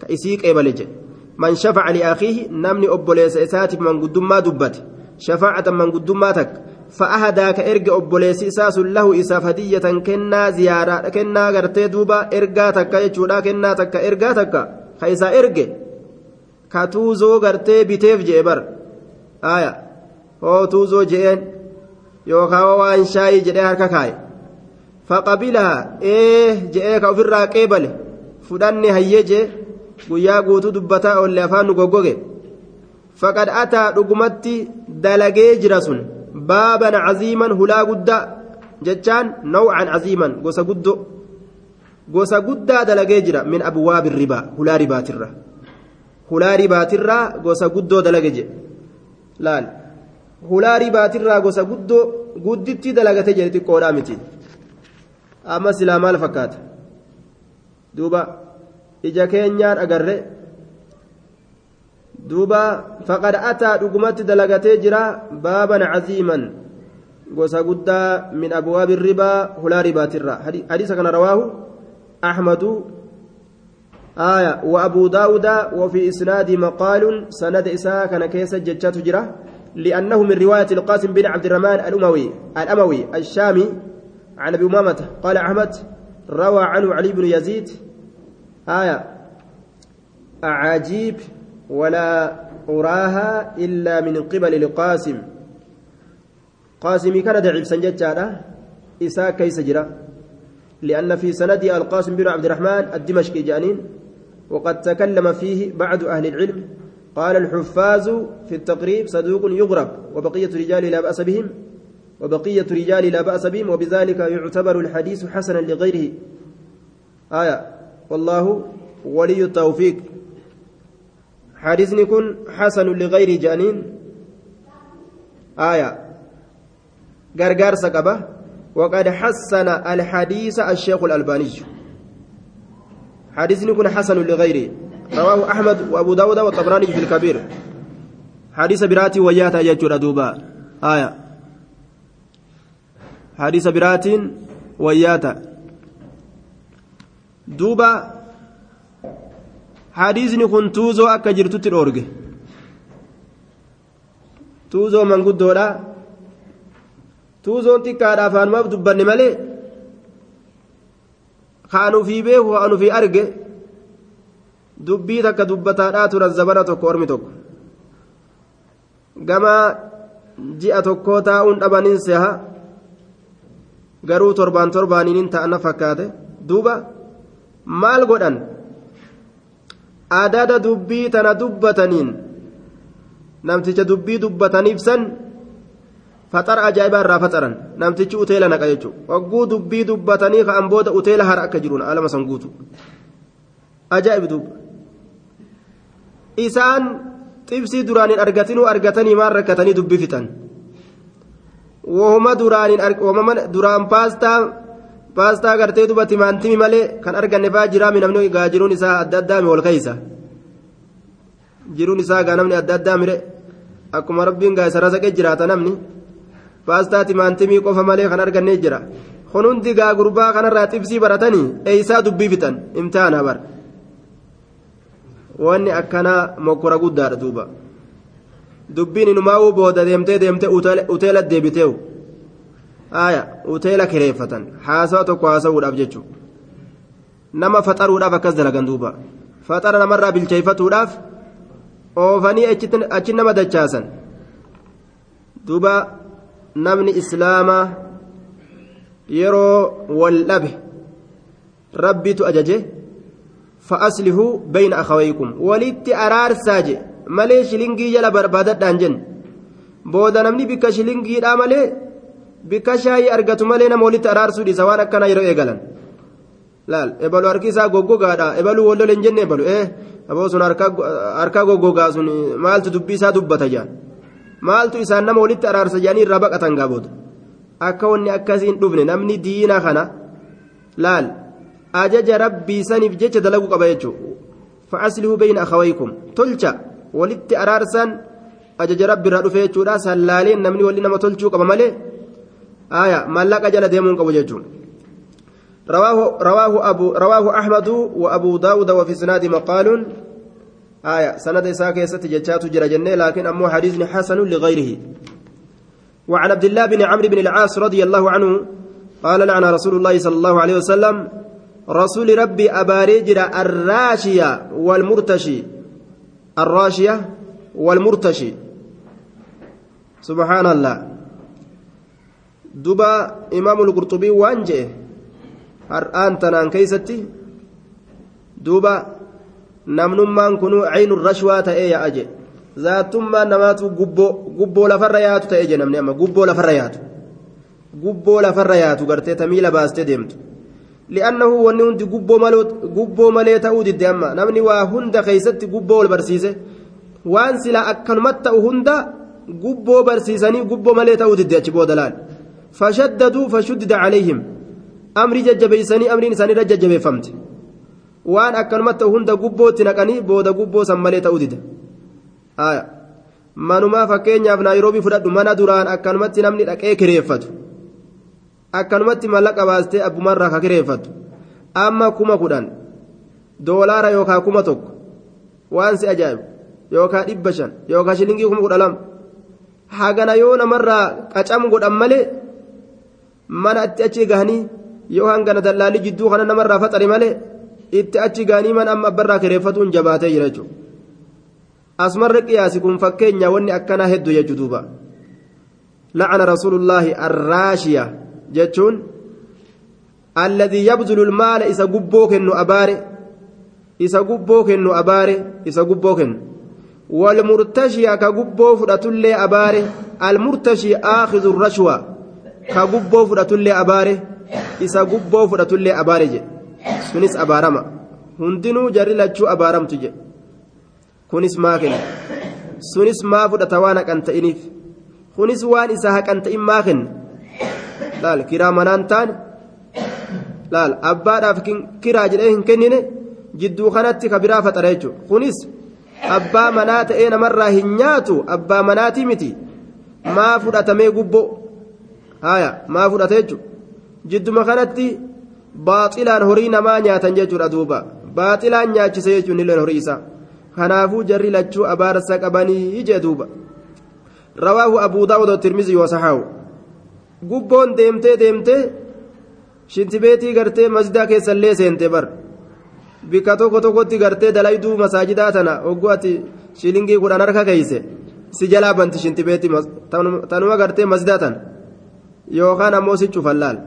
Ka isii qeebale jedhe. Man shafaca liakhiihi namni obboleessa isaatiif manguddummaa dubbate. Shafaacatan manguddummaa takka. Fa'ahadaa ka erge obboleessi isaa sun lahu isaaf hadiyyatan kennaa ziyaaraadha kennaa gartee duuba ergaa takka jechuudha. Kennaa takka ergaa takka. Ka isaa erge. Ka tuuzoo gartee biteef jedhe bara. Aayaa hootuuzoo je'een yookaan waan shaayii jedhee harka kaaye. Faqabilaa ee je'ee ka ofirraa qeebale. Fudhanne hayyee jee guyyaa guutuu dubbataa oolle afaan nu goggoge. Faqad ataa dhugumatti dalagee jira sun baaban caziiman hulaa guddaa jechaan nawcan caziiman gosa guddo gosa guddaa dalagee jira min abwaabi ribaa hulaa ribaatirra. Hulaa ribaatirra gosa guddoo dalage jedhe laal. Hulaa ribaatirraa gosa gudditti dalagate jedhe xiqqoodhaa miti amma silaa maal fakkaata duuba ija keenyaan agarre duuba faqad ataa dhugumatti dalagatee jira baaban caziiman gosa guddaa min abwaabi ribaa hulaa ribaatirra hadiisa kana rawaahu axmadu آية وأبو داود وفي إسناد مقال سند إساء كان كيس جتشات جرة لأنه من رواية القاسم بن عبد الرحمن الأموي الأموي الشامي عن أبي أمامة قال أحمد روى عنه علي بن يزيد آية أعاجيب ولا أراها إلا من قبل القاسم. قاسم كان دعيب سنجد إساء كيس جرى لأن في سند القاسم بن عبد الرحمن الدمشقي جانين وقد تكلم فيه بعض أهل العلم قال الحفاظ في التقريب صدوق يغرب وبقية رجال لا بأس بهم وبقية رجال لا بأس بهم وبذلك يعتبر الحديث حسنا لغيره. آية. والله ولي التوفيق. حديث يكون حسن لغير جانين. آية. غرغر سكبة وقد حسن الحديث الشيخ الألباني. حديث يكون حسن لغيره. رواه أحمد وأبو داود والطبراني في الكبير. حديث براتي وياتا يجور دوبا. آية. حديث برات وياتا. دوبا. حديثني كن توزو أكا جرتوتي الأورجي توزو من قدولا tuuzoon xiqqaadha afaanumaaf dubbanne malee kaanuu fi beeku kaanuu fi arge dubbii takka dubbataadhaa turan zabana tokko ormi tokko gama ji'a tokkoo taa'uun dhabaniin seha garuu torbaan torbaaniin ta'ana fakkaate duuba maal godhan adada dubbii tana dubbataniin namticha dubbii dubbataniif san. faxara ajaa'ibaa irraa faxaran namtichi uteela naqa jechuudha wagguu dubbii dubbatanii ka'an booda uteela hara akka jiruun alama san guutu ajaa'ib isaan xibsii duraanin argatinuu argatanii maan rakkatanii dubbii fitan. Wooma duraanin duraan paastaa paastaa gartee duba timaantimi malee kan arganne faa jiraami namni gaa jiruun isaa adda addaa ol keeysa jiruun isaa gaa namni adda addaa mire akkuma rabbiin gaa isa rasaqee jiraata namni. paastaa timaantimii qofa malee kan argannee jira. Kun hundi gaa gurbaa kanarraa xibsii baratanii eeysaa dubbii fitan? Imtihaana bar wanni akkanaa mokkora guddaadha duuba. Dubbiin inumaa'uu booda deemtee deemtee uteela deebiteewu. Aya uteela kireeffatan. Haasawa tokko haasawuudhaaf jechuudha. Nama faxaruudhaaf akkas dalagan duuba. Faxara namarraa bilcheeffatuudhaaf oofanii achi nama dachaasan. Duuba. namni islaamaa yeroo wal dhabe rabbitu ajaje malee shilingii jala barbaadadhaan jen booda namni bikka shilingiidhaa malee bikka shaayii argatu malee nama walitti araarsuu dhiisa waan akkanaa yeroo eegalan laal ebalu harki isaa goggogaadha ebaluu wallole hin jenne ebalu ee aboo sun harkaa goggogaa sun maaltu dubbii isaa dubbata jaan maaltu isaan nama walitti araarsa jedhanii irraa baqatan gaabooda akka wanni akkasiin dhufne namni diina kana laal ajaja rabbii saniif jecha dalaguu qaba jechuudha fa'aslihuu bayna akhawaykum tolcha walitti araarsan ajaja rabbi irraa dhufe jechuudha sallaaleen namni walli nama tolchuu qaba malee aya mallaqa jala deemuu qabu jechuudha رواه رواه أبو رواه أحمد وأبو داود وفي سناد مقال آية سند إساك يست جتشات جرى جنة لكن أمو حديث حسن لغيره وعن عبد الله بن عمرو بن العاص رضي الله عنه قال لعن رسول الله صلى الله عليه وسلم رسول ربي أبارجر الراشية والمرتشي الراشية والمرتشي سبحان الله دبا إمام القرطبي وانجه har'aan tanaan keeysatti duuba namnummaan kunuu caynu rashwaa ta'ee yaa'a je zaattummaan namaatu gubboo gubboo lafarra yaatu ta'ee je namni amma gubboo lafarra yaatu gubboo lafarra li'annahu wanni hundi gubboo malee ta'uu didde amma namni waa hunda keeysatti gubboo wal barsiise waan silaa akkanumatti ta'u hunda gubboo barsiisanii gubboo malee ta'uu didde achi booda laal fashaddaduu fashuddida calayhim amri jajjabeeysanii amriin isaaniirra jajjabeeffamte waan akkanumatti hunda gubbootti naqanii booda gubboo san malee ta'uu dida manumaa fakkeenyaaf naayiroobii fudhadhu mana duraan akkanumatti namni dhaqee kireeffatu akkanumatti mallaqa baastee abbumarraa ka kireeffatu amma kuma kudhan doolaara yookaan kuma tokko waan si ajaa'ibu yookaan dhibba shan yookaan shilingii kuma kudha lama hagana yoo namarraa qacam godhan malee. mana itti achi gahanii yoo hangana dallaalii jidduu kana namarraa faxari malee itti achi gahanii mana amma abbarraa kireeffatuun jabaatee jira jechuudha qiyaasi kun fakkeenya wanni akkanaa hedduu jechuu duuba lacana rasuulullaahi arraashiya jechuun alladii yabdulu lmaala isa gubboo kennu abaare isa gubboo kennu abaare isa gubboo kennu. والمرتشي كجبو فراتولي أباري المرتشي آخذ الرشوة كجبو فراتولي أباري إسا جبو فراتولي أباري جي سنس أبارما هندنو جري لجو أبارم تجي كونس ماكن سنس ما فرات وأنا كنت إنيف كونس وان إسا كنت إن ماكن laal kiraa manaan taane laal abbaadhaaf kiraa jedhee hin kennine jidduu kanatti ka biraa faxara jechuudha. Kunis abbaa manaa ta'ee namarraa hin nyaatu abbaa manaatii miti. Maa fudhatamee gubboo? Haya maa fudhate jechuudha. Jidduma kanatti baaxilaan horii namaa nyaatan jechuudha duuba. Baaxilaan nyaachise jechuun illee horii isaa. Kanaafuu jarri lachuu abaarsa qabanii jee duuba. Rawaahu abuu daawud tirmizii wasaxaawu gubboon deemtee deemtee shintibeetii gartee masjidaa keessallee seente bar bikka tokko tokkotti gartee dalayduu masaajidaa tana hogguu ati shilingii kudhan harka keeyse si jalaa banti shintibeetii tanuma gartee masjidaa tana yookaan ammoo si cufan laal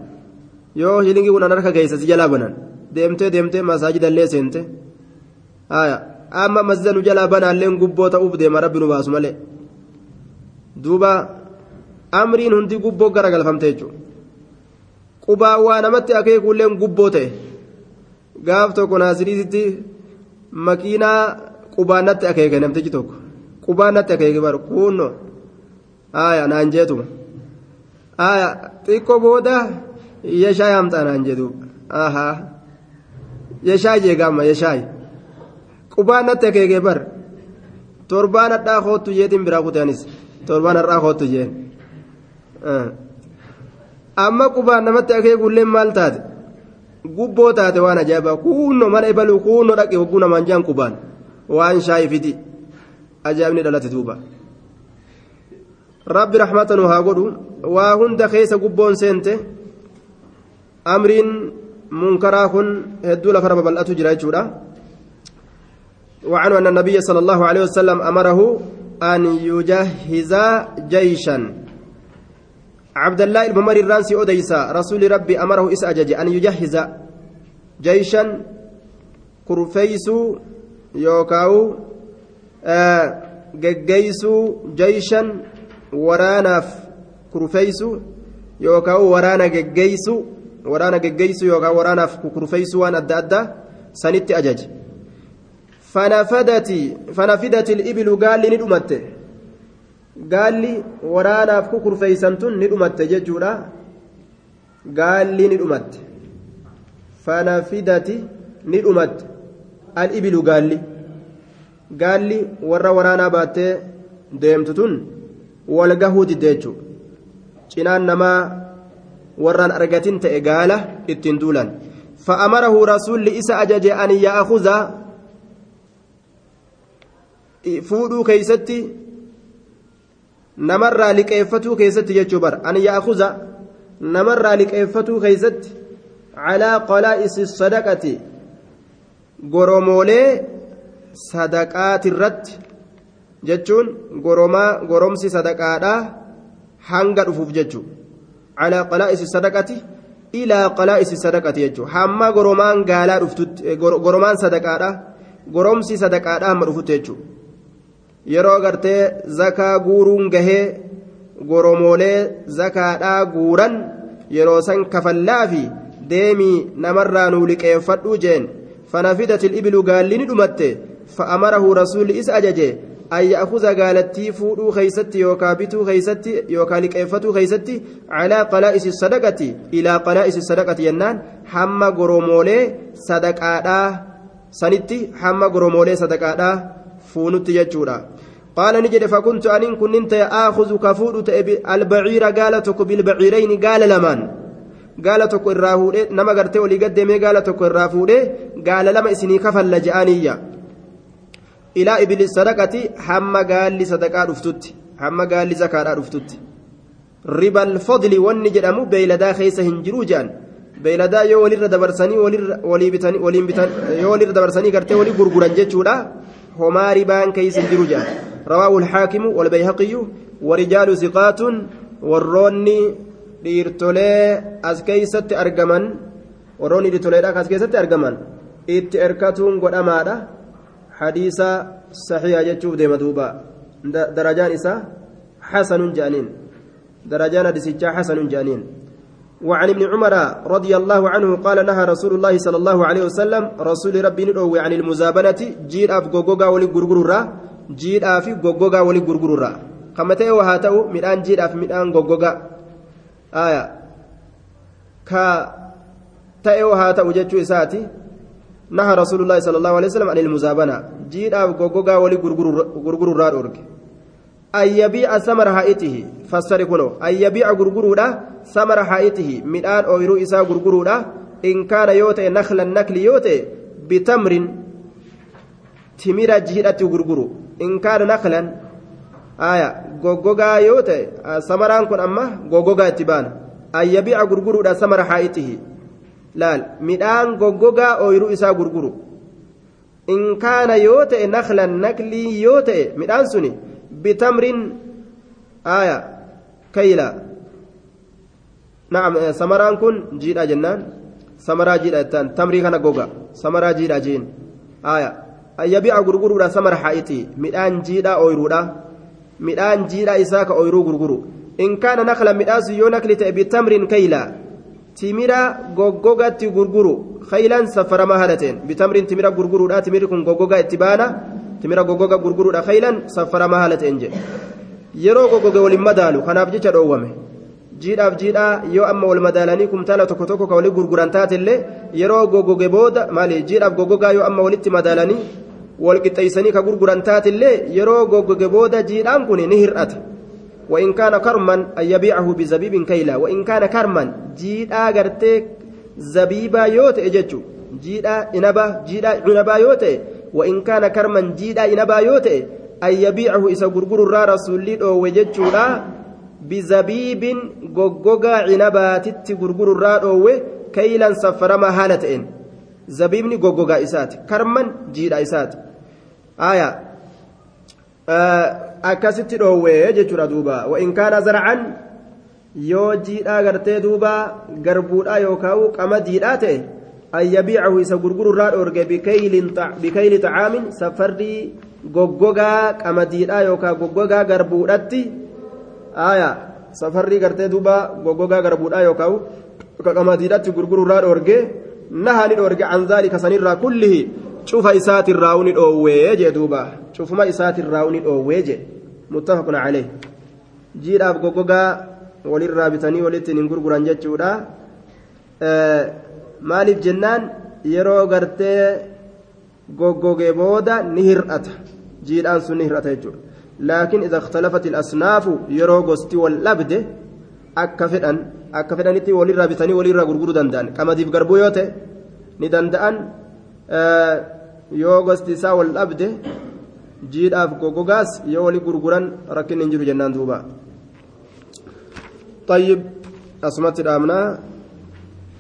yoo shilingii kudhan harka keeyse si jalaa banan deemtee deemtee masaajidallee seente amma masjida nu jalaa banaalleen gubboo ta'uuf deema rabbi nu baasu malee duuba. Amriin hundi gubboo gara galfamte jechuudha qubaa waa namatti akeekuulleen gubboo ta'e gaaf tokko naasiriisitti makiinaa qubaannatti akeeke namtichi tokko qubaannatti akeeke bar kuunno haaya naan jeetuma haaya xiqqoo booda yeshaay hamxaa naan jedhu ahaa yeshaay jeegaamma yeshaay qubaannatti akeeke bar torbaan hadhaa koottu jeetiin biraa kuteenis torbaan har'aa koottu jeen. Amma qubaan namatti akeekullee maal taate gubboo taate waan ajaa'ibaa kuunno mana ibaluu kuunno dhaqe hogguu namaan jaan qubaan waan shaayii fidi ajaa'ibni dhalate duuba rabbi raxmata nu haa godhu waa hunda keessa gubboon seente amriin munkaraa kun hedduu lafarra babal'atu jira jechuudha وعنه أن النبي صلى الله عليه وسلم أمره أن يجهز جيشا عبد الله عمر الرانسي أديسا رسول ربي أمره إسأجج أن يجهز جيشا كرفيس يوكاو آه جيس جيشا وراناف كرفيس يوكاو ورانا جيس ورانا جيس يوكاو وراناف كرفيس وان أدى أدى سنت أجج. فنفدت فنفدت الإبل قال لي ندمت. gaalli waraanaaf kukurfeeysan tun ni dhumatte jechuudha. Gaalli ni dhumatte. Fanafidati ni dhumatte. Al'ibilu gaalli. Gaalli warra waraanaa baattee deemtu tun wal gahuu didde cinaan namaa warraan argatin ta'e gaala ittiin duulan fa'amarahu rasuulli isa ajaje an ya'akuza fuudhuu keeysatti namarraa liqeeffatuu keessatti jechuu bara an yaakuza namarraa liqeeffatuu keessatti calaa qalaa'isi sadaqati goromoolee sadaqaatirratti jechuun goromaa goromsi sadaqaadhaa hanga dhufuuf jechuu calaa qalaa'isi sadaqati ilaa qalaa'isi sadaqati jechuu hamma goromaan gaalaa dhuftutti goromaan sadaqaadhaa goromsi sadaqaadhaa hamma dhufutti jechuu yeroo gartee zakaa guuruun gahee goromoolee zakaadhaa guuran yeroo san kafallaa fi deemii namarraa nuu liqeeffadhuu jeen fanafidat ibilu gaalli ni dhumatte fa'amarahu rasuulli isa ajaje an ya'kuza gaalattii fuudhuu keeysatti yookaa bituu keeysatti yookaa liqeeffatuu keeysatti calaa qalaa'isi sadaqati ilaa qalaa'isi sadaqati jennaan hamma goromoolee sadaqaadhaa sanitti hamma goromoolee sadaqaadhaa fuunutti jechuudha qaala ni jedhe fakuntu anin kunnin ta'e aakuzu ka fuudhu ta'e albaciira gaala tokko bilbaciirayni gaala lamaan gaala tokko irraa fuudhee nama gartee olii gaddeemee gaala tokko irraa fuudhee gaala lama isinii kafalla je'aniyya ilaa ibili sadaqati hamma gaalli sadaqaa dhuftutti hamma gaalli zakaadhaa dhuftutti riba alfadli wanni jedhamu beeyladaa keessa hin jiruu jedhan beeyladaa yoo walirra dabarsanii walii bitan yoo walirra dabarsanii gartee walii gurguran jechuudha keessa hin jiru jedhan rawaahu alxaakimu walbayhaqiyyu warijaalu siqaatun warroonni dhiirtolee as keeysatti argaman warroonni dhiirtoleedha as keessatti argaman itti erkatuun godhamaadha hadiisa saxiiha jechuuf deema duuba darajaan isaa حسن جانين درجان دسجا حسن جانين وعن ابن عمر رضي الله عنه قال نهى رسول الله صلى الله عليه وسلم رسول ربي ندعو عن المزابنة جيد أف غوغوغا ولي غرغرورا جيد أف غوغوغا ولي غرغرورا. ميدان أف ميدان غوغوغا. آية. كا تأي وهاتو جتشو إساتي نهى رسول الله صلى الله عليه وسلم عن المزابنة أف غوغوغا ولي غرغرورا أورك أن يبيع ثمر حائطه. فسر كنو أن يبيع غرغرودة ثمر حائطه. ميدان أويرو إسا غرغرودة إن كان يوتي نخل النكل يوتي بتمر تمر جهدة غرغرو. إن كان نخلا آية غوغوغا يوتي ثمران كن أما غوغوغا اتبان. أن يبيع غرغرودة ثمر حائطه. laal midhaan goggogaa ooyiruu isaa gurguru in kaana yoo ta'e naklan naklii yoo ta'e midhaan suni bitamrin aya kayla naam samaraan kun jiidha jennaan samaraa jiidha jettaan tamrii kana goga samaraa jiidha jiin aya ayyabi'a gurguruudha samara haa'itii midhaan jiidha ooyiruudha midhaan jiidha isaa ka ooyiruu gurguru in kaana naklan midhaasu yoo nakli ta'e bitamrin kayla timira goggogatti gurguru khaylan saffaramaa haala ta'een bitamrin timira gurguruudha timirri kun goggogaa itti baana timira goggoga gurguruudha khaylan saffaramaa haala ta'een jedhe yeroo goggoge waliin madaalu kanaaf jecha dhoowwame jiidhaaf jiidhaa yoo amma wal madaalanii kumtaala tokko tokko ka walii gurguran taatellee yeroo goggoge booda maali jiidhaaf goggogaa yoo amma walitti madaalanii wal qixxeessanii ka gurguran taatellee yeroo goggoge booda jiidhaan kun ni hir'ata. وإن كان كرما أن يبيعه بزبيب كيلا وإن كان كرما جيدا غرتي زبيبا يوت إججو جيدا إنبا جيدا عنبا يوت وإن كان كرما جيدا إنبا يوت أن يبيعه إسا غرغر الرا رسولي أو وججو لا بزبيب غوغوغا عنبا تت غرغر الرا أو كيلا سفرما هالتين زبيبني غوغوغا إسات كرما جيدا إسات آية akkasitti dhoowwee jechuudha duuba wa'in kaana zarcan yoo jiidhaa gartee duuba garbuudhaa yookaan qamadiidhaa ta'e an yabiicahu isa gurgururraa dhoorge bikayli xacaamin safarrii goggogaa qamadiidhaa yookaan goggogaa garbuudhatti aya safarrii gartee duuba goggogaa garbuudhaa yookaan qamadiidhatti gurgururraa dhoorge naha ni dhoorge an zaalika sanirraa kullihi cufa isaatirraa uni dhoowwee jee duuba cufuma isaatirraa uni dhoowwee jee muttafaqun calee jiidhaaf goggogaa walirraa bitanii walitti hin gurguran jechuudha maaliif jennaan yeroo gartee goggogee booda ni hir'ata jiidhaan sun ni hir'ata jechuudha laakiin idha ikhtalafat ilasnaafu yeroo gosti wal dhabde akka fedhan akka fedhanitti walirraa bitanii walirraa gurguruu danda'an qamadiif garbuu yoo ta'e ni danda'an yoo gosti isaa wal dhabde jiidhaaf goggogaas yoo wali gurguran rakkinni hin jiru jennaan duuba طيب أسمت الأمنا